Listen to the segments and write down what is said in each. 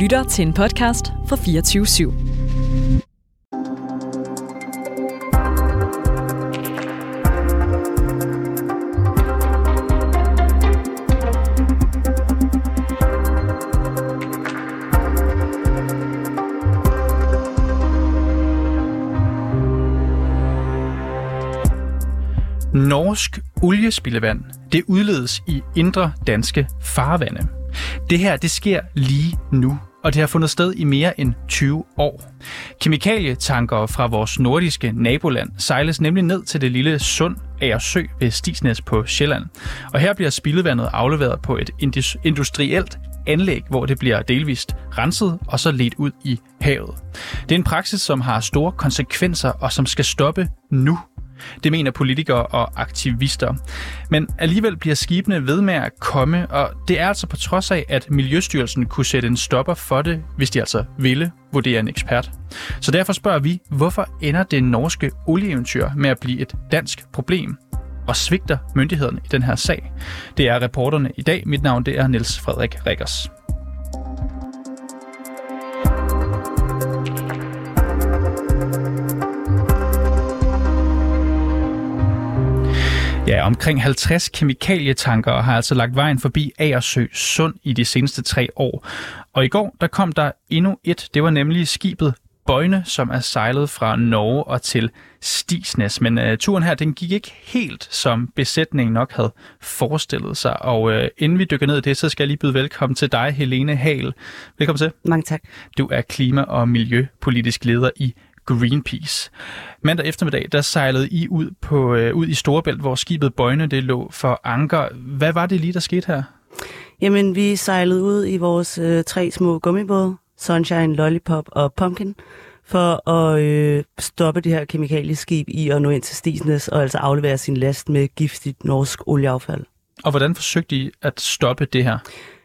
lytter til en podcast fra 24 /7. Norsk oliespildevand, det udledes i indre danske farvande. Det her, det sker lige nu, og det har fundet sted i mere end 20 år. Kemikalietanker fra vores nordiske naboland sejles nemlig ned til det lille sund Agersø ved Stisnes på Sjælland. Og her bliver spildevandet afleveret på et industrielt anlæg, hvor det bliver delvist renset og så ledt ud i havet. Det er en praksis, som har store konsekvenser og som skal stoppe nu. Det mener politikere og aktivister. Men alligevel bliver skibene ved med at komme, og det er altså på trods af, at Miljøstyrelsen kunne sætte en stopper for det, hvis de altså ville, vurderer en ekspert. Så derfor spørger vi, hvorfor ender det norske olieeventyr med at blive et dansk problem? og svigter myndighederne i den her sag. Det er reporterne i dag. Mit navn det er Niels Frederik Rikkers. Ja, omkring 50 kemikalietanker har altså lagt vejen forbi Agersø Sund i de seneste tre år. Og i går, der kom der endnu et. Det var nemlig skibet Bøjne, som er sejlet fra Norge og til Stisnes. Men uh, turen her, den gik ikke helt, som besætningen nok havde forestillet sig. Og uh, inden vi dykker ned i det, så skal jeg lige byde velkommen til dig, Helene Hal. Velkommen til. Mange tak. Du er klima- og miljøpolitisk leder i Greenpeace. Mandag eftermiddag, der sejlede I ud, på, øh, ud i Storebælt, hvor skibet Bøjne det lå for anker. Hvad var det lige, der skete her? Jamen, vi sejlede ud i vores øh, tre små gummibåde, Sunshine, Lollipop og Pumpkin, for at øh, stoppe det her kemikalieskib i at nå ind til Stisnes og altså aflevere sin last med giftigt norsk olieaffald. Og hvordan forsøgte I at stoppe det her?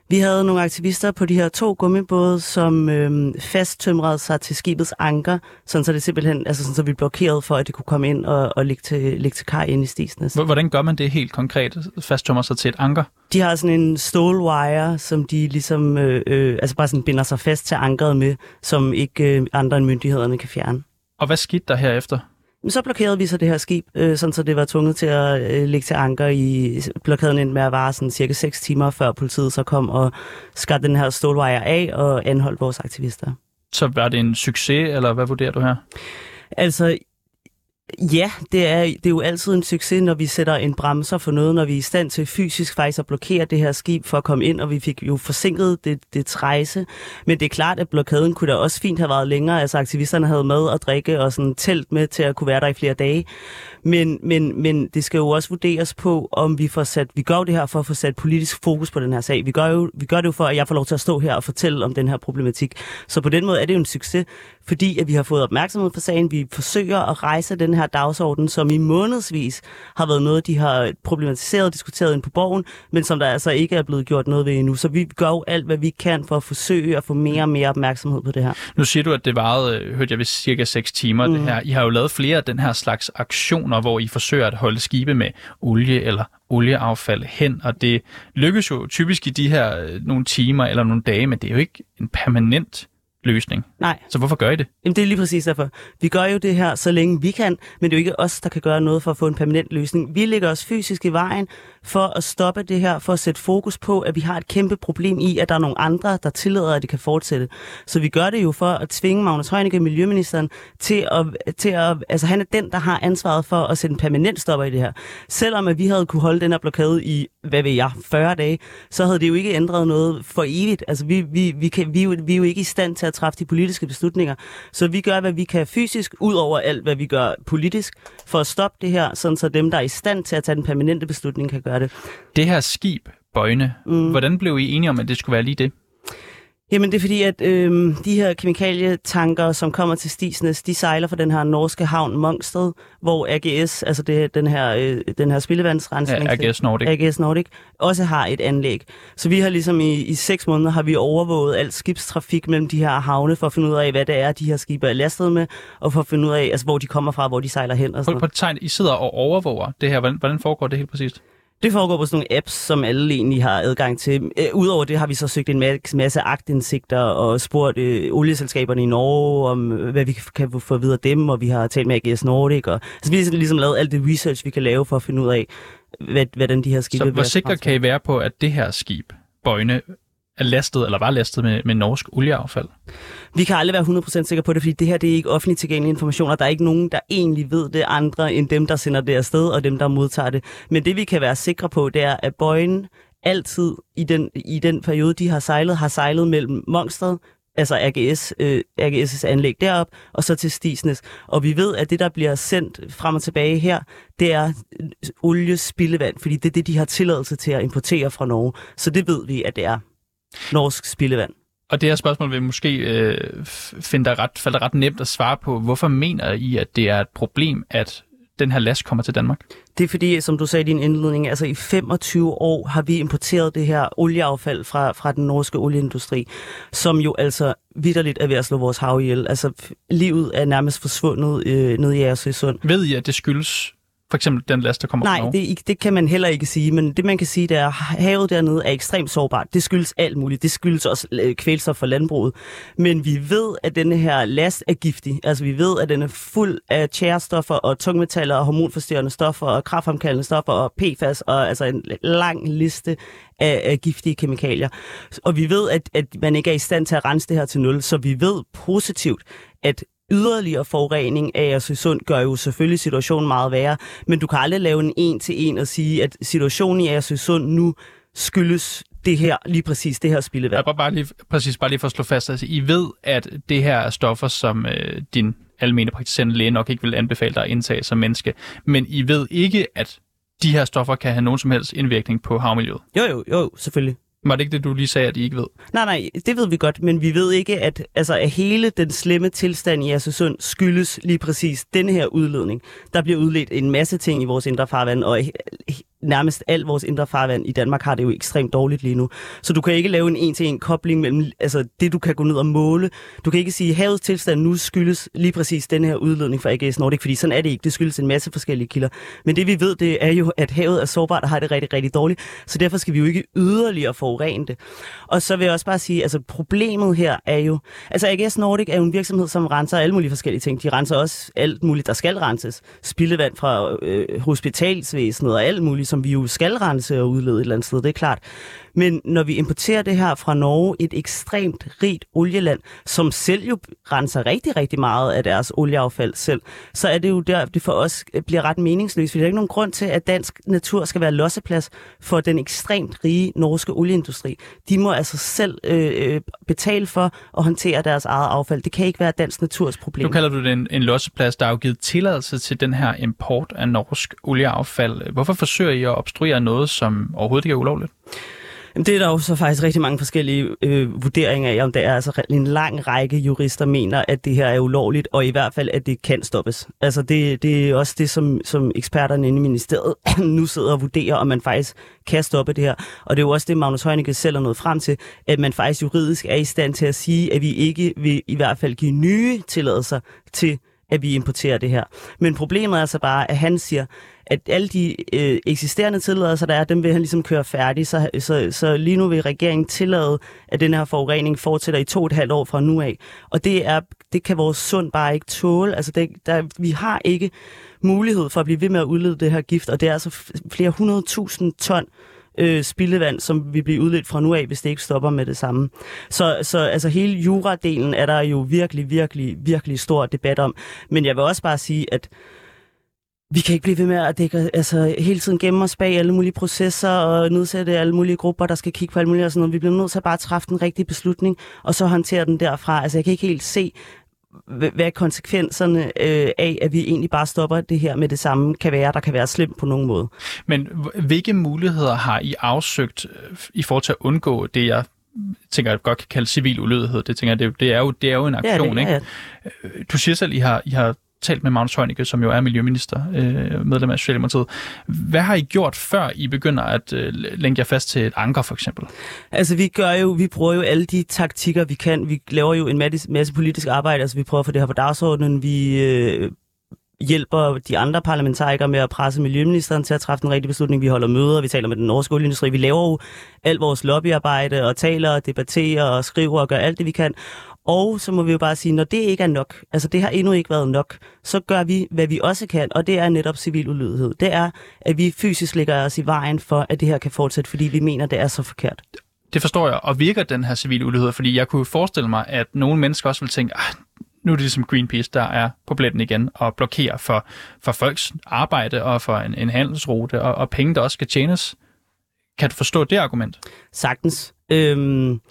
Vi havde nogle aktivister på de her to gummibåde, som øhm, fasttømrede sig til skibets anker, sådan så det simpelthen, altså sådan så vi blokerede for, at det kunne komme ind og, og ligge til, ligge til kaj ind i Stisnes. Hvordan gør man det helt konkret, fasttømrer sig til et anker? De har sådan en stålwire, som de ligesom, øh, øh, altså bare sådan binder sig fast til ankeret med, som ikke øh, andre end myndighederne kan fjerne. Og hvad skete der herefter? Men så blokerede vi så det her skib, øh, sådan så det var tvunget til at øh, ligge til anker i blokaden ind med at vare sådan cirka 6 timer, før politiet så kom og skar den her stålwire af og anholdt vores aktivister. Så var det en succes, eller hvad vurderer du her? Altså, Ja, det er, det er jo altid en succes, når vi sætter en bremser for noget, når vi er i stand til fysisk faktisk at blokere det her skib for at komme ind, og vi fik jo forsinket det, det rejse. Men det er klart, at blokaden kunne da også fint have været længere. Altså aktivisterne havde mad og drikke og sådan telt med til at kunne være der i flere dage. Men, men, men det skal jo også vurderes på, om vi får sat, vi gør det her for at få sat politisk fokus på den her sag. Vi gør, jo, vi gør det jo for, at jeg får lov til at stå her og fortælle om den her problematik. Så på den måde er det jo en succes, fordi at vi har fået opmærksomhed på sagen. Vi forsøger at rejse den her dagsorden, som i månedsvis har været noget, de har problematiseret og diskuteret ind på borgen, men som der altså ikke er blevet gjort noget ved endnu. Så vi gør jo alt, hvad vi kan for at forsøge at få mere og mere opmærksomhed på det her. Nu siger du, at det varede, øh, hørte jeg ved cirka 6 timer, mm. det her. I har jo lavet flere af den her slags aktioner, hvor I forsøger at holde skibe med olie eller olieaffald hen, og det lykkes jo typisk i de her øh, nogle timer eller nogle dage, men det er jo ikke en permanent løsning. Nej. Så hvorfor gør I det? Jamen, det er lige præcis derfor. Vi gør jo det her, så længe vi kan, men det er jo ikke os, der kan gøre noget for at få en permanent løsning. Vi ligger os fysisk i vejen for at stoppe det her, for at sætte fokus på, at vi har et kæmpe problem i, at der er nogle andre, der tillader, at det kan fortsætte. Så vi gør det jo for at tvinge Magnus Heunicke, miljøministeren, til at, til at altså han er den, der har ansvaret for at sætte en permanent stopper i det her. Selvom at vi havde kunne holde den her blokade i, hvad ved jeg, 40 dage, så havde det jo ikke ændret noget for evigt. Altså vi, vi, vi, kan, vi, vi er jo ikke i stand til at træffe de politiske beslutninger. Så vi gør, hvad vi kan fysisk, ud over alt, hvad vi gør politisk, for at stoppe det her, sådan så dem, der er i stand til at tage den permanente beslutning, kan gøre det. Det her skib, Bøjne, mm. hvordan blev I enige om, at det skulle være lige det? Jamen det er fordi, at øh, de her kemikalietanker, som kommer til Stisnes, de sejler fra den her norske havn Mongsted, hvor AGS, altså det, den her, øh, den her spildevandsrensning, ja, AGS Nordic. AGS Nordic, også har et anlæg. Så vi har ligesom i, i seks måneder har vi overvåget alt skibstrafik mellem de her havne, for at finde ud af, hvad det er, de her skibe er lastet med, og for at finde ud af, altså, hvor de kommer fra, hvor de sejler hen. Og sådan på, på tegn, I sidder og overvåger det her. Hvordan, hvordan foregår det helt præcist? Det foregår på sådan nogle apps, som alle egentlig har adgang til. Øh, Udover det har vi så søgt en masse, agtindsigter og spurgt øh, olieselskaberne i Norge om, øh, hvad vi kan få videre dem, og vi har talt med AGS Nordic. Og, altså, vi har ligesom lavet alt det research, vi kan lave for at finde ud af, hvad, hvordan de her skibe... Så hvor sikker kan I være på, at det her skib, Bøjne, er lastet, eller var lastet med, med norsk olieaffald? Vi kan aldrig være 100% sikre på det, fordi det her det er ikke offentligt tilgængelig information, og der er ikke nogen, der egentlig ved det andre, end dem, der sender det afsted, og dem, der modtager det. Men det, vi kan være sikre på, det er, at bøjen altid i den, i den periode, de har sejlet, har sejlet mellem Mongstad, altså AGS, øh, AGS' anlæg derop, og så til Stisnes. Og vi ved, at det, der bliver sendt frem og tilbage her, det er øh, oliespildevand, fordi det er det, de har tilladelse til at importere fra Norge. Så det ved vi, at det er norsk spildevand. Og det her spørgsmål vil måske øh, finde dig ret, falde ret nemt at svare på. Hvorfor mener I, at det er et problem, at den her last kommer til Danmark? Det er fordi, som du sagde i din indledning, altså i 25 år har vi importeret det her olieaffald fra, fra den norske olieindustri, som jo altså vidderligt er ved at slå vores hav ihjel. Altså livet er nærmest forsvundet øh, ned i Aarhusøsund. Ved I, at det skyldes for eksempel den last, der kommer Nej, fra det, det kan man heller ikke sige, men det man kan sige, det er, at havet dernede er ekstremt sårbart. Det skyldes alt muligt. Det skyldes også øh, kvælstof for landbruget. Men vi ved, at denne her last er giftig. Altså vi ved, at den er fuld af tjærestoffer og tungmetaller og hormonforstyrrende stoffer og kraftfremkaldende stoffer og PFAS og altså en lang liste af, af giftige kemikalier. Og vi ved, at, at man ikke er i stand til at rense det her til nul, så vi ved positivt, at yderligere forurening af Agersøsund gør jo selvfølgelig situationen meget værre, men du kan aldrig lave en en til en og sige, at situationen i Agersøsund nu skyldes det her, lige præcis det her spildevand. Jeg bare lige, præcis, bare lige for at slå fast, altså, I ved, at det her er stoffer, som øh, din almene praktiserende læge nok ikke vil anbefale dig at indtage som menneske, men I ved ikke, at de her stoffer kan have nogen som helst indvirkning på havmiljøet? Jo, jo, jo, selvfølgelig. Var det ikke det, du lige sagde, at I ikke ved? Nej, nej, det ved vi godt, men vi ved ikke, at, altså, at hele den slemme tilstand i Asersund skyldes lige præcis den her udledning. Der bliver udledt en masse ting i vores indre farvand, og nærmest alt vores indre farvand i Danmark har det jo ekstremt dårligt lige nu. Så du kan ikke lave en en-til-en kobling mellem altså, det, du kan gå ned og måle. Du kan ikke sige, at havets tilstand nu skyldes lige præcis den her udledning fra AGS Nordic, fordi sådan er det ikke. Det skyldes en masse forskellige kilder. Men det vi ved, det er jo, at havet er sårbart og har det rigtig, rigtig dårligt. Så derfor skal vi jo ikke yderligere forurene det. Og så vil jeg også bare sige, altså problemet her er jo, altså AGS Nordic er jo en virksomhed, som renser alle mulige forskellige ting. De renser også alt muligt, der skal renses. Spildevand fra øh, hospitalsvæsenet og alt muligt, som vi jo skal rense og udlede et eller andet sted, det er klart. Men når vi importerer det her fra Norge, et ekstremt rigt olieland, som selv jo renser rigtig, rigtig meget af deres olieaffald selv, så er det jo der, det for os øh, bliver ret meningsløst. For der er ikke nogen grund til, at dansk natur skal være losseplads for den ekstremt rige norske olieindustri. De må altså selv øh, øh, betale for at håndtere deres eget affald. Det kan ikke være dansk naturs problem. Nu kalder du det en, en losseplads. Der er jo givet tilladelse til den her import af norsk olieaffald. Hvorfor forsøger I at obstruere noget, som overhovedet ikke er ulovligt? Jamen, det er der jo så faktisk rigtig mange forskellige øh, vurderinger af, om der er altså en lang række jurister mener, at det her er ulovligt, og i hvert fald, at det kan stoppes. Altså det, det er også det, som, som eksperterne inde i ministeriet nu sidder og vurderer, om man faktisk kan stoppe det her. Og det er jo også det, Magnus Heunicke selv er nået frem til, at man faktisk juridisk er i stand til at sige, at vi ikke vil i hvert fald give nye tilladelser til at vi importerer det her. Men problemet er altså bare, at han siger, at alle de øh, eksisterende tilladelser, der er, dem vil han ligesom køre færdig. Så, så, så lige nu vil regeringen tillade, at den her forurening fortsætter i to og et halvt år fra nu af. Og det, er, det kan vores sund bare ikke tåle. Altså det, der, vi har ikke mulighed for at blive ved med at udlede det her gift, og det er altså flere hundredtusind ton øh, spildevand, som vi bliver udledt fra nu af, hvis det ikke stopper med det samme. Så, så altså hele juradelen er der jo virkelig, virkelig, virkelig stor debat om. Men jeg vil også bare sige, at vi kan ikke blive ved med at dække, altså, hele tiden gemme os bag alle mulige processer og nedsætte alle mulige grupper, der skal kigge på alle mulige og sådan noget. Vi bliver nødt til at bare træffe den rigtige beslutning, og så håndtere den derfra. Altså, jeg kan ikke helt se, hvad konsekvenserne øh, af, at vi egentlig bare stopper det her med det samme, kan være, der kan være slemt på nogen måde. Men hvilke muligheder har I afsøgt øh, i forhold til at undgå det, jeg tænker, jeg godt kan kalde civil ulydighed? Det, tænker jeg, det, det, er, jo, det er jo en aktion, ja, det, ikke? Ja, ja. Øh, du siger selv, I har, I har talt med Magnus Heunicke, som jo er miljøminister, øh, medlem af Socialdemokratiet. Hvad har I gjort, før I begynder at øh, længe jer fast til et anker, for eksempel? Altså, vi gør jo, vi bruger jo alle de taktikker, vi kan. Vi laver jo en masse, masse politisk arbejde, altså vi prøver at få det her på dagsordenen. Vi øh, hjælper de andre parlamentarikere med at presse miljøministeren til at træffe den rigtige beslutning. Vi holder møder, vi taler med den norske olieindustri. Vi laver jo alt vores lobbyarbejde og taler og debatterer og skriver og gør alt det, vi kan. Og så må vi jo bare sige, når det ikke er nok, altså det har endnu ikke været nok, så gør vi, hvad vi også kan, og det er netop civil ulydighed. Det er, at vi fysisk lægger os i vejen for, at det her kan fortsætte, fordi vi mener, det er så forkert. Det forstår jeg, og virker den her civil ulydighed, fordi jeg kunne forestille mig, at nogle mennesker også vil tænke, ah, nu er det ligesom Greenpeace, der er på blænden igen og blokerer for, for folks arbejde og for en, en handelsrute og, og penge, der også skal tjenes. Kan du forstå det argument? Sagtens. Øhm,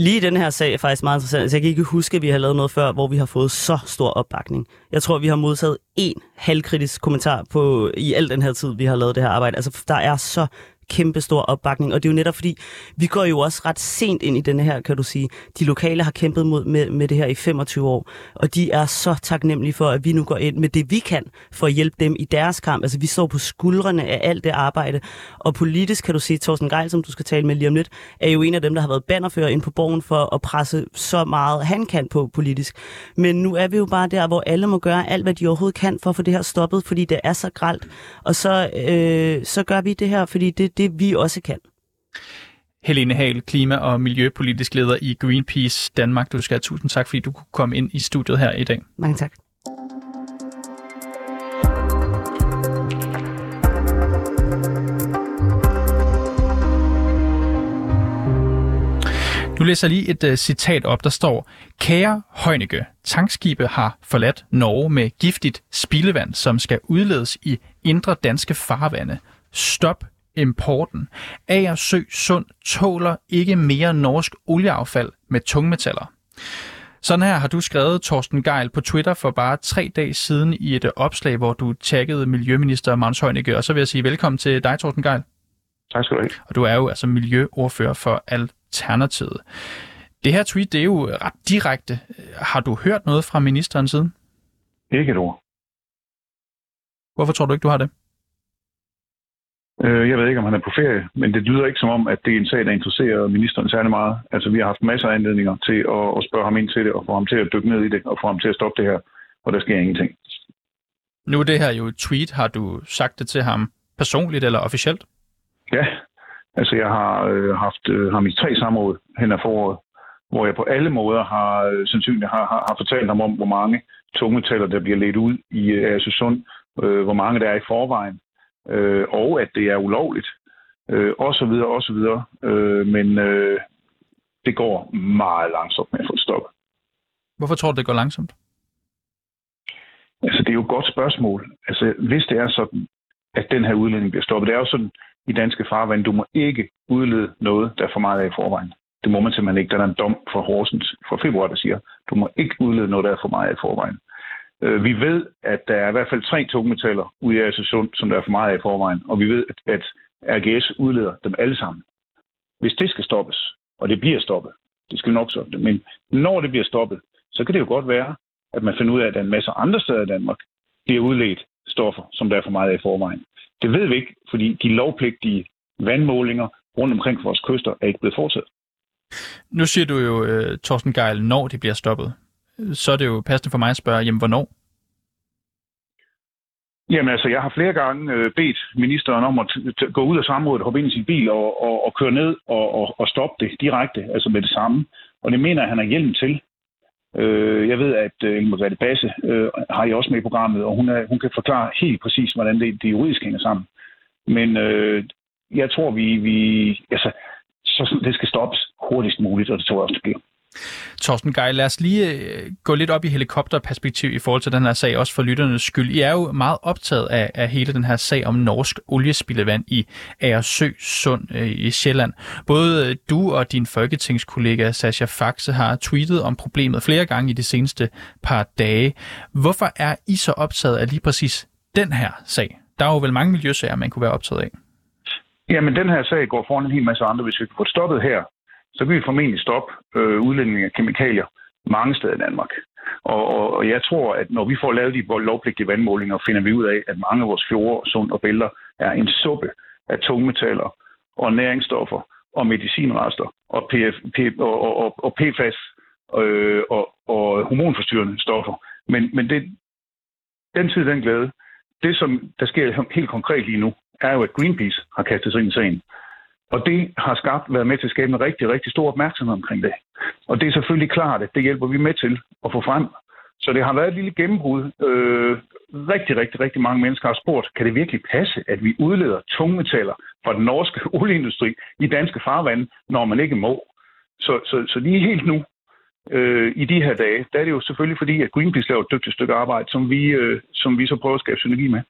Lige den her sag er faktisk meget interessant. Altså, jeg kan ikke huske, at vi har lavet noget før, hvor vi har fået så stor opbakning. Jeg tror, vi har modtaget en halvkritisk kommentar på i al den her tid, vi har lavet det her arbejde. Altså, der er så kæmpe stor opbakning, og det er jo netop fordi, vi går jo også ret sent ind i denne her, kan du sige. De lokale har kæmpet mod, med, med det her i 25 år, og de er så taknemmelige for, at vi nu går ind med det, vi kan, for at hjælpe dem i deres kamp. Altså, vi står på skuldrene af alt det arbejde, og politisk kan du sige, Thorsten Geil, som du skal tale med lige om lidt, er jo en af dem, der har været bannerfører ind på borgen for at presse så meget, han kan på politisk. Men nu er vi jo bare der, hvor alle må gøre alt, hvad de overhovedet kan for at få det her stoppet, fordi det er så gralt. Og så, øh, så gør vi det her, fordi det, det vi også kan. Helene Hal, klima- og miljøpolitisk leder i Greenpeace Danmark. Du skal have tusind tak, fordi du kunne komme ind i studiet her i dag. Mange tak. Nu læser jeg lige et uh, citat op, der står, Kære Højneke, tankskibe har forladt Norge med giftigt spildevand, som skal udledes i indre danske farvande. Stop importen. Agersø Sund tåler ikke mere norsk olieaffald med tungmetaller. Sådan her har du skrevet, Torsten Geil, på Twitter for bare tre dage siden i et opslag, hvor du taggede Miljøminister Magnus Heunicke. Og så vil jeg sige velkommen til dig, Torsten Geil. Tak skal du have. Og du er jo altså miljøordfører for Alternativet. Det her tweet, det er jo ret direkte. Har du hørt noget fra ministeren siden? Ikke et ord. Hvorfor tror du ikke, du har det? Øh, jeg ved ikke, om han er på ferie, men det lyder ikke som om, at det er en sag, der interesserer ministeren særlig meget. Altså, vi har haft masser af anledninger til at, at spørge ham ind til det, og få ham til at dykke ned i det, og få ham til at stoppe det her, og der sker ingenting. Nu er det her jo et tweet. Har du sagt det til ham personligt eller officielt? Ja, altså jeg har øh, haft øh, ham i tre samråd hen ad foråret, hvor jeg på alle måder har øh, sandsynligt har, har, har fortalt ham om, hvor mange tungmetaller, der bliver ledt ud i øh, Asesund, øh, hvor mange der er i forvejen, øh, og at det er ulovligt, øh, og så videre, og så videre. Øh, men øh, det går meget langsomt med at få det stoppet. Hvorfor tror du, det går langsomt? Altså, det er jo et godt spørgsmål. Altså, hvis det er sådan, at den her udledning bliver stoppet, det er jo sådan i danske farvand, du må ikke udlede noget, der er for meget af i forvejen. Det må man simpelthen ikke. Der er en dom fra Horsens fra februar, der siger, du må ikke udlede noget, der er for meget af i forvejen. Øh, vi ved, at der er i hvert fald tre tungmetaller ude i Øresund, som der er for meget af i forvejen, og vi ved, at RGS udleder dem alle sammen. Hvis det skal stoppes, og det bliver stoppet, det skal nok stoppe det, men når det bliver stoppet, så kan det jo godt være, at man finder ud af, at der er en masse andre steder i Danmark, bliver udledt stoffer, som der er for meget af i forvejen. Det ved vi ikke, fordi de lovpligtige vandmålinger rundt omkring vores kyster er ikke blevet fortsat. Nu siger du jo, øh, Thorsten Geil, når det bliver stoppet så er det jo passende for mig at spørge, jamen hvornår? Jamen altså, jeg har flere gange øh, bedt ministeren om at gå ud af samrådet, hoppe ind i sin bil og, og, og køre ned og, og, og stoppe det direkte, altså med det samme. Og det mener jeg, han har hjelm til. Øh, jeg ved, at øh, Margrethe Basse øh, har jeg også med i programmet, og hun, er, hun kan forklare helt præcis, hvordan det, det juridisk hænger sammen. Men øh, jeg tror, vi, vi altså, så det skal stoppes hurtigst muligt, og det tror jeg også, det bliver. Torsten Geil, lad os lige øh, gå lidt op i helikopterperspektiv i forhold til den her sag, også for lytternes skyld. I er jo meget optaget af, af hele den her sag om norsk oliespildevand i Aersø Sund øh, i Sjælland. Både øh, du og din folketingskollega Sascha Faxe har tweetet om problemet flere gange i de seneste par dage. Hvorfor er I så optaget af lige præcis den her sag? Der er jo vel mange miljøsager, man kunne være optaget af. Jamen, den her sag går foran en hel masse andre. Hvis vi kan få stoppet her, så vil vi formentlig stoppe øh, udledningen af kemikalier mange steder i Danmark. Og, og, og jeg tror, at når vi får lavet de lovpligtige vandmålinger, finder vi ud af, at mange af vores fjorde, sund og bælter er en suppe af tungmetaller og næringsstoffer og medicinrester og, PF, P, og, og, og PFAS øh, og, og hormonforstyrrende stoffer. Men, men det, den tid, den glæde. Det, som der sker helt konkret lige nu, er jo, at Greenpeace har kastet sig ind i sagen. Og det har skabt, været med til at skabe en rigtig, rigtig stor opmærksomhed omkring det. Og det er selvfølgelig klart, at det hjælper vi med til at få frem. Så det har været et lille gennembrud. Øh, rigtig, rigtig, rigtig mange mennesker har spurgt, kan det virkelig passe, at vi udleder tungmetaller fra den norske olieindustri i danske farvande, når man ikke må? Så, så, så lige helt nu, øh, i de her dage, der er det jo selvfølgelig fordi, at Greenpeace laver et dygtigt stykke arbejde, som vi, øh, som vi så prøver at skabe synergi med.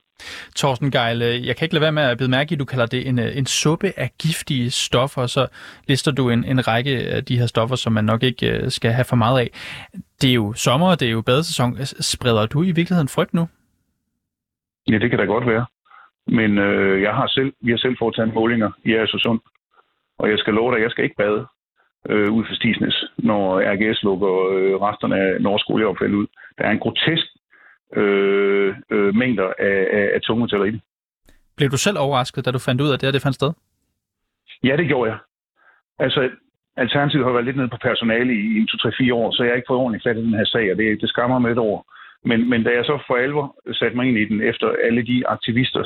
Torsten Geil, øh, jeg kan ikke lade være med at bide mærke i, at du kalder det en, øh, en suppe af giftige stoffer, så lister du en, en række af de her stoffer, som man nok ikke øh, skal have for meget af. Det er jo sommer, det er jo badesæson. Spreder du i virkeligheden frygt nu? Ja, det kan da godt være. Men øh, jeg har selv, vi har selv foretaget målinger i Aarhus og jeg skal love dig, jeg skal ikke bade øh, ud for Stisnes, når RGS lukker øh, resterne af norsk olieopfald ud. Der er en grotesk øh, øh, mængder af, af, af tungmetaller i det. Blev du selv overrasket, da du fandt ud af, at det her det fandt sted? Ja, det gjorde jeg. Altså, Alternativet har været lidt nede på personale i 2-3-4 år, så jeg har ikke fået ordentligt fat i den her sag, og det, det skammer mig et år. Men, men da jeg så for alvor satte mig ind i den, efter alle de aktivister,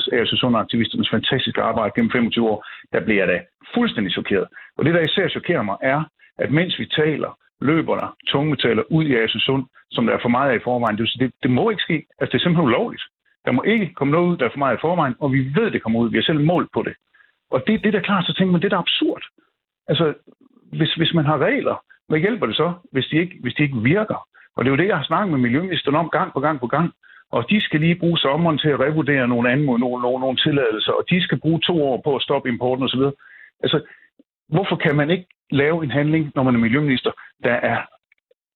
aktivisternes fantastiske arbejde gennem 25 år, der blev jeg da fuldstændig chokeret. Og det, der især chokerer mig, er, at mens vi taler, løber der tungmetaller ud i Asensund, som der er for meget af i forvejen. Det, det, det må ikke ske. Altså, det er simpelthen ulovligt. Der må ikke komme noget ud, der er for meget i forvejen, og vi ved, det kommer ud. Vi har selv målt på det. Og det, det der klart, så tænker man, det er da absurd. Altså, hvis, hvis man har regler, hvad hjælper det så, hvis de, ikke, hvis de ikke virker? Og det er jo det, jeg har snakket med miljøministeren om gang på gang på gang. Og de skal lige bruge sommeren til at revurdere nogle andre nogle, nogle, nogle tilladelser, og de skal bruge to år på at stoppe importen osv. Altså, hvorfor kan man ikke lave en handling, når man er miljøminister, der er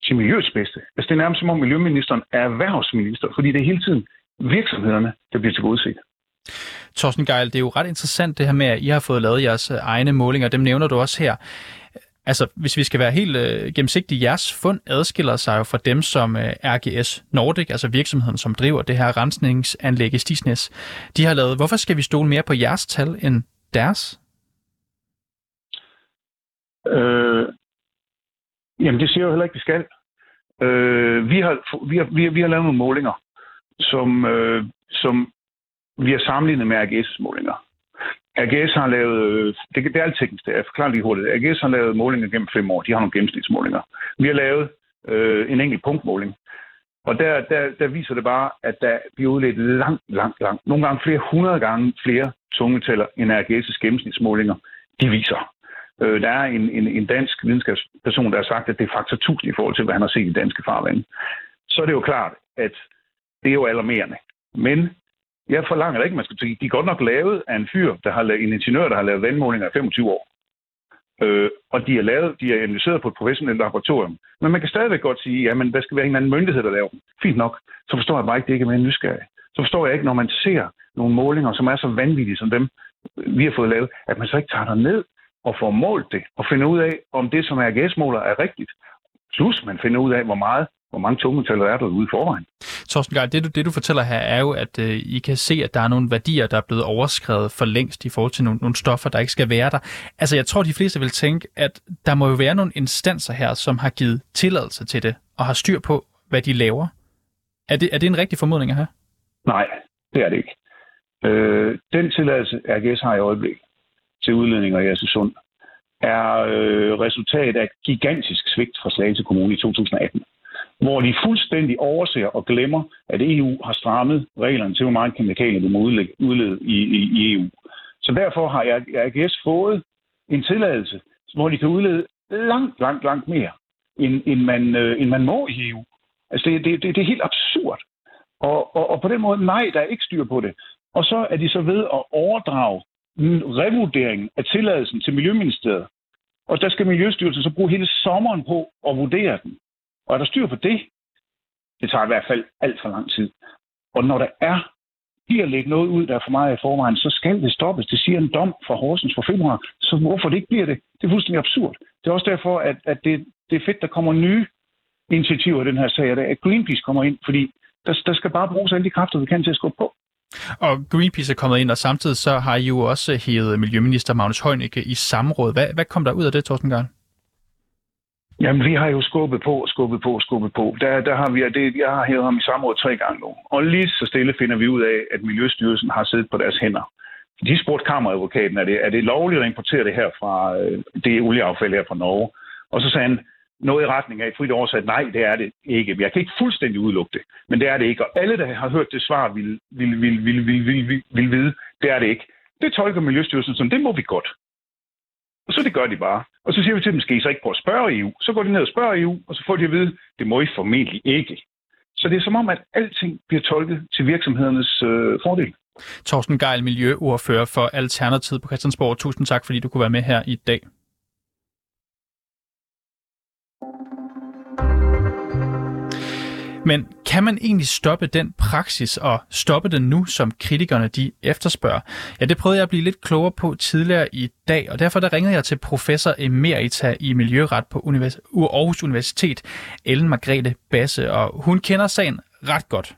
til miljøets bedste? Altså, det er nærmest som om miljøministeren er erhvervsminister, fordi det er hele tiden virksomhederne, der bliver tilgodeset. Torsten Geil, det er jo ret interessant det her med, at I har fået lavet jeres øh, egne målinger. Dem nævner du også her. Altså, hvis vi skal være helt øh, gennemsigtige, jeres fund adskiller sig jo fra dem, som øh, RGS Nordic, altså virksomheden, som driver det her rensningsanlæg i Stisnes, de har lavet. Hvorfor skal vi stole mere på jeres tal end deres? Øh, jamen, det siger jo heller ikke, vi skal. Øh, vi, har, vi, har, vi, har, vi har lavet nogle målinger, som, øh, som vi har sammenlignet med RGS' målinger. AGS har lavet, øh, det, det er alt teknisk, det er forklaret lige hurtigt. AGS har lavet målinger gennem fem år. De har nogle gennemsnitsmålinger. Vi har lavet øh, en enkelt punktmåling. Og der, der, der viser det bare, at der bliver udledt langt, langt, langt, nogle gange flere hundrede gange flere tungmetaller end AGS' gennemsnitsmålinger, de viser. Øh, der er en, en, en dansk videnskabsperson, der har sagt, at det er faktor 1000 i forhold til, hvad han har set i danske farvande. Så er det jo klart, at det er jo alarmerende. Men jeg forlanger ikke, man skal sige, de er godt nok lavet af en fyr, der har lavet, en ingeniør, der har lavet vandmålinger i 25 år. Øh, og de er lavet, de er analyseret på et professionelt laboratorium. Men man kan stadigvæk godt sige, jamen, der skal være en anden myndighed, der laver dem. Fint nok. Så forstår jeg bare ikke, det ikke er mere nysgerrig. Så forstår jeg ikke, når man ser nogle målinger, som er så vanvittige som dem, vi har fået lavet, at man så ikke tager ned og får målt det, og finder ud af, om det, som RGS-måler, er rigtigt. Plus man finder ud af, hvor meget hvor mange tungmetaller er der ude i forvejen. Torsten Geil, det du, det du fortæller her er jo, at øh, I kan se, at der er nogle værdier, der er blevet overskrevet for længst i forhold til nogle, nogle stoffer, der ikke skal være der. Altså jeg tror, de fleste vil tænke, at der må jo være nogle instanser her, som har givet tilladelse til det, og har styr på, hvad de laver. Er det, er det en rigtig formodning her? Nej, det er det ikke. Øh, den tilladelse, RGS har i øjeblik til udledninger i Assesund, er øh, resultat af gigantisk svigt fra Slagelse Kommune i 2018 hvor de fuldstændig overser og glemmer, at EU har strammet reglerne til, hvor meget kemikalier du må udlede i, i, i EU. Så derfor har AGS fået en tilladelse, hvor de kan udlede langt, langt, langt mere, end, end, man, øh, end man må i EU. Altså, det, det, det, det er helt absurd. Og, og, og på den måde, nej, der er ikke styr på det. Og så er de så ved at overdrage revurdering af tilladelsen til Miljøministeriet. Og der skal Miljøstyrelsen så bruge hele sommeren på at vurdere den. Og er der styr på det, det tager i hvert fald alt for lang tid. Og når der er bliver lægge noget ud, der er for meget i forvejen, så skal det stoppes. Det siger en dom fra Horsens for februar. Så hvorfor det ikke bliver det? Det er fuldstændig absurd. Det er også derfor, at, at det, det er fedt, der kommer nye initiativer i den her sag, at Greenpeace kommer ind, fordi der, der skal bare bruges alle de kræfter, vi kan til at skubbe på. Og Greenpeace er kommet ind, og samtidig så har I jo også hævet Miljøminister Magnus Heunicke i samråd. Hvad, hvad kom der ud af det, Torsten Garn? Jamen, vi har jo skubbet på, skubbet på, skubbet på. Der, der har vi, det, jeg har hævet ham i samråd tre gange nu. Og lige så stille finder vi ud af, at Miljøstyrelsen har siddet på deres hænder. De spurgte kammeradvokaten, er det, er det lovligt at importere det her fra øh, det olieaffald her fra Norge? Og så sagde han, noget i retning af frit oversat, nej, det er det ikke. Jeg kan ikke fuldstændig udelukke det, men det er det ikke. Og alle, der har hørt det svar, vil, vil, vil, vil, vil, vil, vil, vil vide, det er det ikke. Det tolker Miljøstyrelsen som, det må vi godt. Og så det gør de bare. Og så siger vi til dem, skal I så ikke prøve at spørge EU? Så går de ned og spørger EU, og så får de at vide, det må I formentlig ikke. Så det er som om, at alting bliver tolket til virksomhedernes øh, fordel. Torsten Geil, miljøordfører for Alternativet på Christiansborg. Tusind tak, fordi du kunne være med her i dag. Men kan man egentlig stoppe den praksis og stoppe den nu, som kritikerne de efterspørger? Ja, det prøvede jeg at blive lidt klogere på tidligere i dag, og derfor der ringede jeg til professor emerita i miljøret på Univers- Aarhus Universitet, Ellen Margrethe Basse, og hun kender sagen ret godt.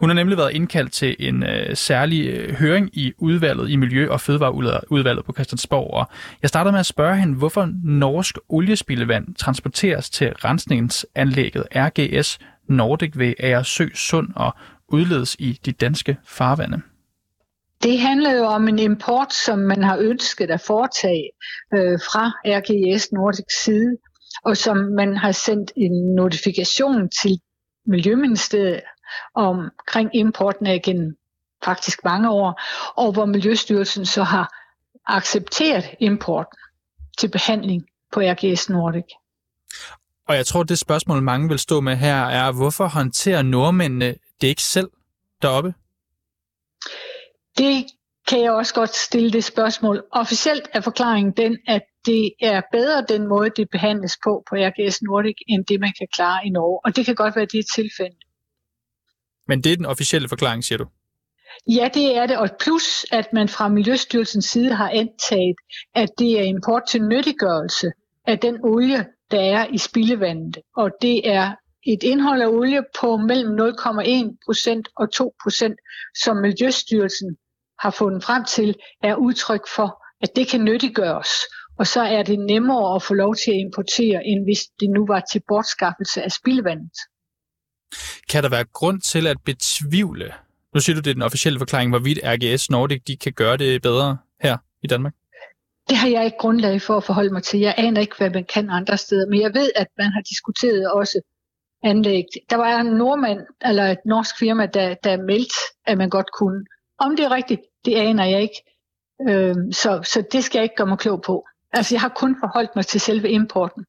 Hun har nemlig været indkaldt til en øh, særlig øh, høring i udvalget i Miljø- og Fødevareudvalget på Christiansborg, og jeg startede med at spørge hende, hvorfor norsk oliespildevand transporteres til rensningsanlægget RGS Nordic ved Agersø Sund og udledes i de danske farvande? Det handler jo om en import, som man har ønsket at foretage øh, fra RGS Nordic side, og som man har sendt en notifikation til Miljøministeriet omkring importen af igen faktisk mange år, og hvor Miljøstyrelsen så har accepteret importen til behandling på RGS Nordic. Og jeg tror, det spørgsmål, mange vil stå med her, er, hvorfor håndterer nordmændene det ikke selv deroppe? Det kan jeg også godt stille det spørgsmål. Officielt er forklaringen den, at det er bedre den måde, det behandles på på RGS Nordic, end det, man kan klare i Norge. Og det kan godt være, det er tilfælde. Men det er den officielle forklaring, siger du? Ja, det er det. Og plus, at man fra Miljøstyrelsens side har antaget, at det er import til nyttiggørelse af den olie, der er i spildevandet. Og det er et indhold af olie på mellem 0,1% og 2% som Miljøstyrelsen har fundet frem til, er udtryk for, at det kan nyttiggøres. Og så er det nemmere at få lov til at importere, end hvis det nu var til bortskaffelse af spildevandet. Kan der være grund til at betvivle, nu siger du, det er den officielle forklaring, hvorvidt RGS Nordic de kan gøre det bedre her i Danmark? Det har jeg ikke grundlag for at forholde mig til. Jeg aner ikke, hvad man kan andre steder, men jeg ved, at man har diskuteret også anlæg. Der var en nordmand, eller et norsk firma, der, der meldte, at man godt kunne. Om det er rigtigt, det aner jeg ikke. Øhm, så, så det skal jeg ikke gøre mig klog på. Altså, jeg har kun forholdt mig til selve importen.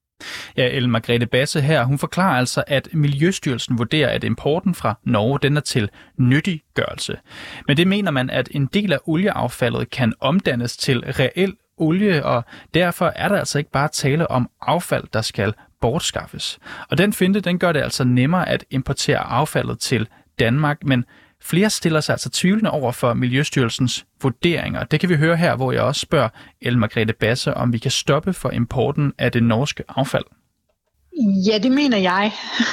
Ja, Ellen Margrethe Basse her, hun forklarer altså, at Miljøstyrelsen vurderer, at importen fra Norge den er til nyttiggørelse. Men det mener man, at en del af olieaffaldet kan omdannes til reel olie, og derfor er der altså ikke bare tale om affald, der skal bortskaffes. Og den finte, den gør det altså nemmere at importere affaldet til Danmark, men flere stiller sig altså tvivlende over for Miljøstyrelsens vurderinger. Det kan vi høre her, hvor jeg også spørger El Margrethe Basse, om vi kan stoppe for importen af det norske affald. Ja, det mener jeg,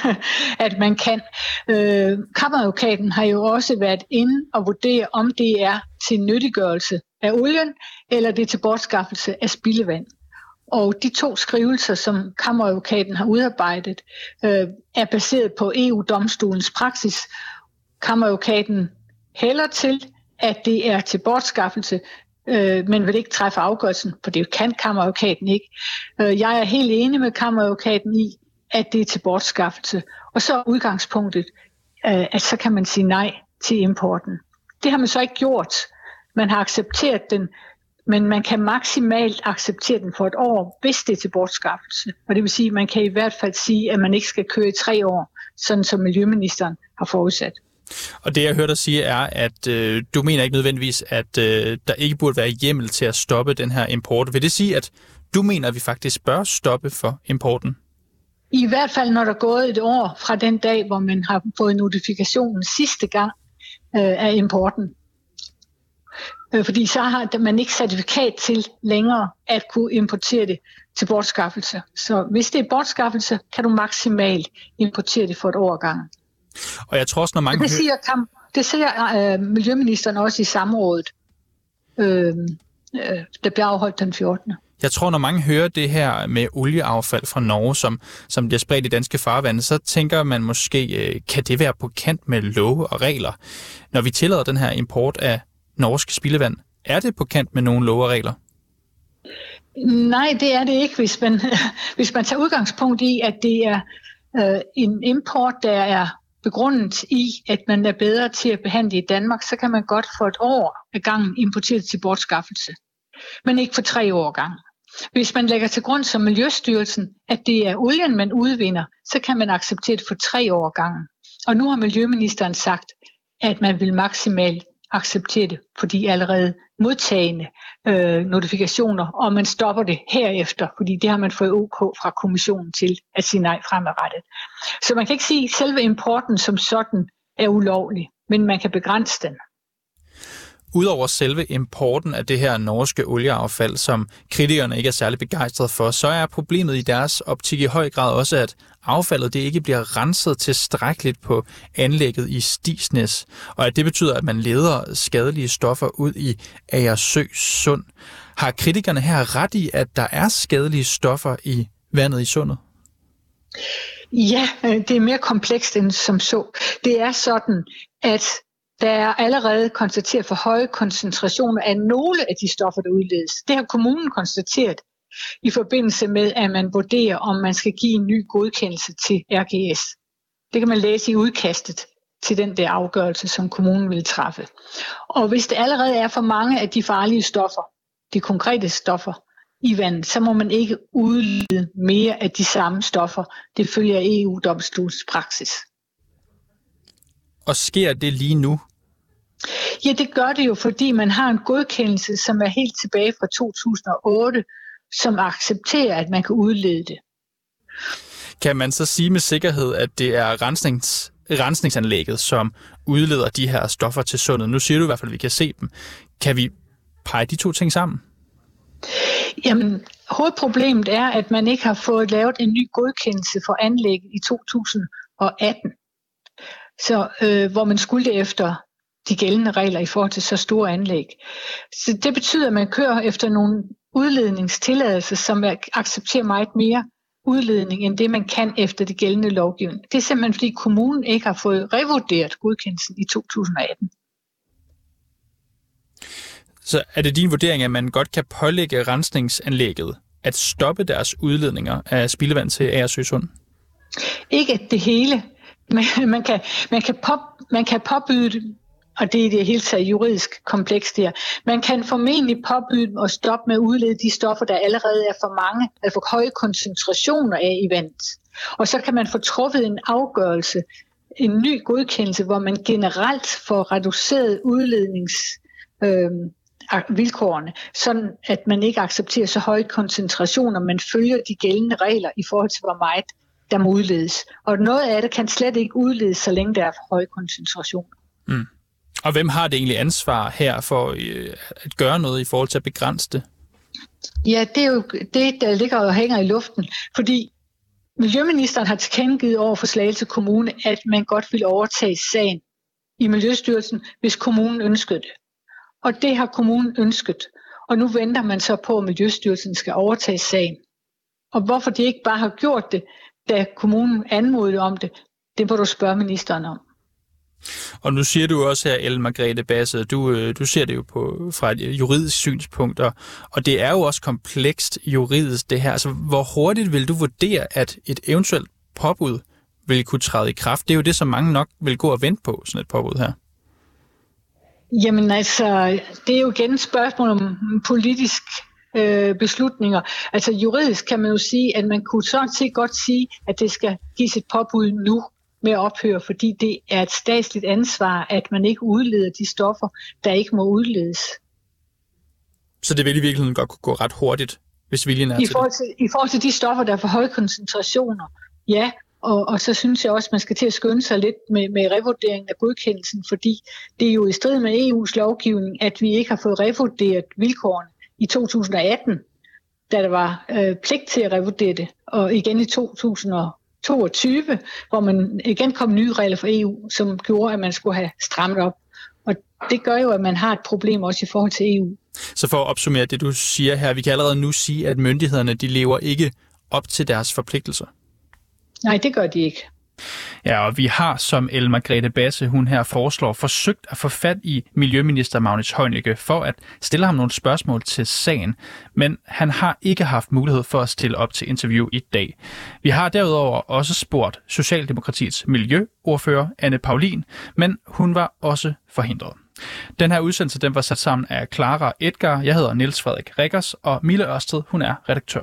at man kan. Øh, kammeradvokaten har jo også været inde og vurdere, om det er til nyttiggørelse af olien, eller det er til bortskaffelse af spildevand. Og de to skrivelser, som kammeradvokaten har udarbejdet, øh, er baseret på EU-domstolens praksis. Kammeradvokaten hælder til, at det er til bortskaffelse, øh, men vil ikke træffe afgørelsen, for det kan kammeradvokaten ikke. Øh, jeg er helt enig med kammeradvokaten i, at det er til bortskaffelse. Og så er udgangspunktet, øh, at så kan man sige nej til importen. Det har man så ikke gjort. Man har accepteret den, men man kan maksimalt acceptere den for et år, hvis det er til bortskaffelse. Og det vil sige, at man kan i hvert fald sige, at man ikke skal køre i tre år, sådan som Miljøministeren har forudsat. Og det jeg hørte dig sige er, at øh, du mener ikke nødvendigvis, at øh, der ikke burde være hjemmel til at stoppe den her import. Vil det sige, at du mener, at vi faktisk bør stoppe for importen? I hvert fald, når der er gået et år fra den dag, hvor man har fået notifikationen sidste gang øh, af importen. Øh, fordi så har man ikke certifikat til længere at kunne importere det til bortskaffelse. Så hvis det er bortskaffelse, kan du maksimalt importere det for et år gang. Og jeg tror også, når mange... Det siger, kan, det siger øh, Miljøministeren også i samrådet, øh, øh, der bliver afholdt den 14. Jeg tror, når mange hører det her med olieaffald fra Norge, som, som bliver spredt i danske farvande, så tænker man måske, øh, kan det være på kant med love og regler? Når vi tillader den her import af norsk spildevand, er det på kant med nogle love og regler? Nej, det er det ikke, hvis man, hvis man tager udgangspunkt i, at det er øh, en import, der er begrundet i, at man er bedre til at behandle i Danmark, så kan man godt for et år ad gangen importere til bortskaffelse. Men ikke for tre år gang. Hvis man lægger til grund som Miljøstyrelsen, at det er olien, man udvinder, så kan man acceptere det for tre år gangen. Og nu har Miljøministeren sagt, at man vil maksimalt acceptere det på de allerede modtagende øh, notifikationer, og man stopper det herefter, fordi det har man fået OK fra kommissionen til at sige nej fremadrettet. Så man kan ikke sige, at selve importen som sådan er ulovlig, men man kan begrænse den. Udover selve importen af det her norske olieaffald, som kritikerne ikke er særlig begejstrede for, så er problemet i deres optik i høj grad også, at affaldet det ikke bliver renset tilstrækkeligt på anlægget i Stisnes, og at det betyder, at man leder skadelige stoffer ud i Agersø Sund. Har kritikerne her ret i, at der er skadelige stoffer i vandet i sundet? Ja, øh, det er mere komplekst end som så. Det er sådan, at der er allerede konstateret for høje koncentrationer af nogle af de stoffer, der udledes. Det har kommunen konstateret i forbindelse med, at man vurderer, om man skal give en ny godkendelse til RGS. Det kan man læse i udkastet til den der afgørelse, som kommunen vil træffe. Og hvis det allerede er for mange af de farlige stoffer, de konkrete stoffer i vandet, så må man ikke udlede mere af de samme stoffer. Det følger EU-domstolens praksis. Og sker det lige nu? Ja, det gør det jo, fordi man har en godkendelse, som er helt tilbage fra 2008, som accepterer, at man kan udlede det. Kan man så sige med sikkerhed, at det er rensnings, rensningsanlægget, som udleder de her stoffer til sundet? Nu siger du i hvert fald, at vi kan se dem. Kan vi pege de to ting sammen? Jamen, hovedproblemet er, at man ikke har fået lavet en ny godkendelse for anlægget i 2018. Så øh, hvor man skulle det efter de gældende regler i forhold til så store anlæg. Så det betyder, at man kører efter nogle udledningstilladelser, som accepterer meget mere udledning, end det man kan efter det gældende lovgivning. Det er simpelthen, fordi kommunen ikke har fået revurderet godkendelsen i 2018. Så er det din vurdering, at man godt kan pålægge rensningsanlægget at stoppe deres udledninger af spildevand til Agersø Sund? Ikke det hele. Men man kan, man kan, pop, man kan påbyde og det er det helt taget juridisk komplekst her. Man kan formentlig påbyde og stoppe med at udlede de stoffer, der allerede er for mange, altså for høje koncentrationer af i vandet. Og så kan man få truffet en afgørelse, en ny godkendelse, hvor man generelt får reduceret udlednings øh, vilkårene, sådan at man ikke accepterer så høje koncentrationer, men følger de gældende regler i forhold til, hvor meget der må udledes. Og noget af det kan slet ikke udledes, så længe der er for høje koncentrationer. Mm. Og hvem har det egentlig ansvar her for øh, at gøre noget i forhold til at begrænse det? Ja, det er jo det, der ligger og hænger i luften, fordi Miljøministeren har tilkendegivet over for Slagelse Kommune, at man godt vil overtage sagen i Miljøstyrelsen, hvis kommunen ønskede det. Og det har kommunen ønsket. Og nu venter man så på, at Miljøstyrelsen skal overtage sagen. Og hvorfor de ikke bare har gjort det, da kommunen anmodede om det, det må du spørge ministeren om. Og nu siger du også her, Ellen Margrethe Basse, du, øh, du ser det jo på, fra et juridisk synspunkt, og, og det er jo også komplekst juridisk det her. Altså, hvor hurtigt vil du vurdere, at et eventuelt påbud vil kunne træde i kraft? Det er jo det, som mange nok vil gå og vente på, sådan et påbud her. Jamen altså, det er jo igen et spørgsmål om politisk øh, beslutninger. Altså juridisk kan man jo sige, at man kunne sådan set godt sige, at det skal gives et påbud nu med at ophøre, fordi det er et statsligt ansvar, at man ikke udleder de stoffer, der ikke må udledes. Så det vil i virkeligheden godt kunne gå ret hurtigt, hvis viljen er I til forhold til det? I forhold til de stoffer, der er for høje koncentrationer, ja. Og, og så synes jeg også, at man skal til at skynde sig lidt med, med revurderingen af godkendelsen, fordi det er jo i strid med EU's lovgivning, at vi ikke har fået revurderet vilkårene i 2018, da der var øh, pligt til at revurdere det, og igen i 2000 22, hvor man igen kom nye regler fra EU, som gjorde, at man skulle have strammet op. Og det gør jo, at man har et problem også i forhold til EU. Så for at opsummere det, du siger her, vi kan allerede nu sige, at myndighederne de lever ikke op til deres forpligtelser. Nej, det gør de ikke. Ja, og vi har, som El Margrethe Basse, hun her foreslår, forsøgt at få fat i Miljøminister Magnus Heunicke for at stille ham nogle spørgsmål til sagen, men han har ikke haft mulighed for at stille op til interview i dag. Vi har derudover også spurgt Socialdemokratiets miljøordfører Anne Paulin, men hun var også forhindret. Den her udsendelse den var sat sammen af Clara Edgar, jeg hedder Niels Frederik Rikkers, og Mille Ørsted, hun er redaktør.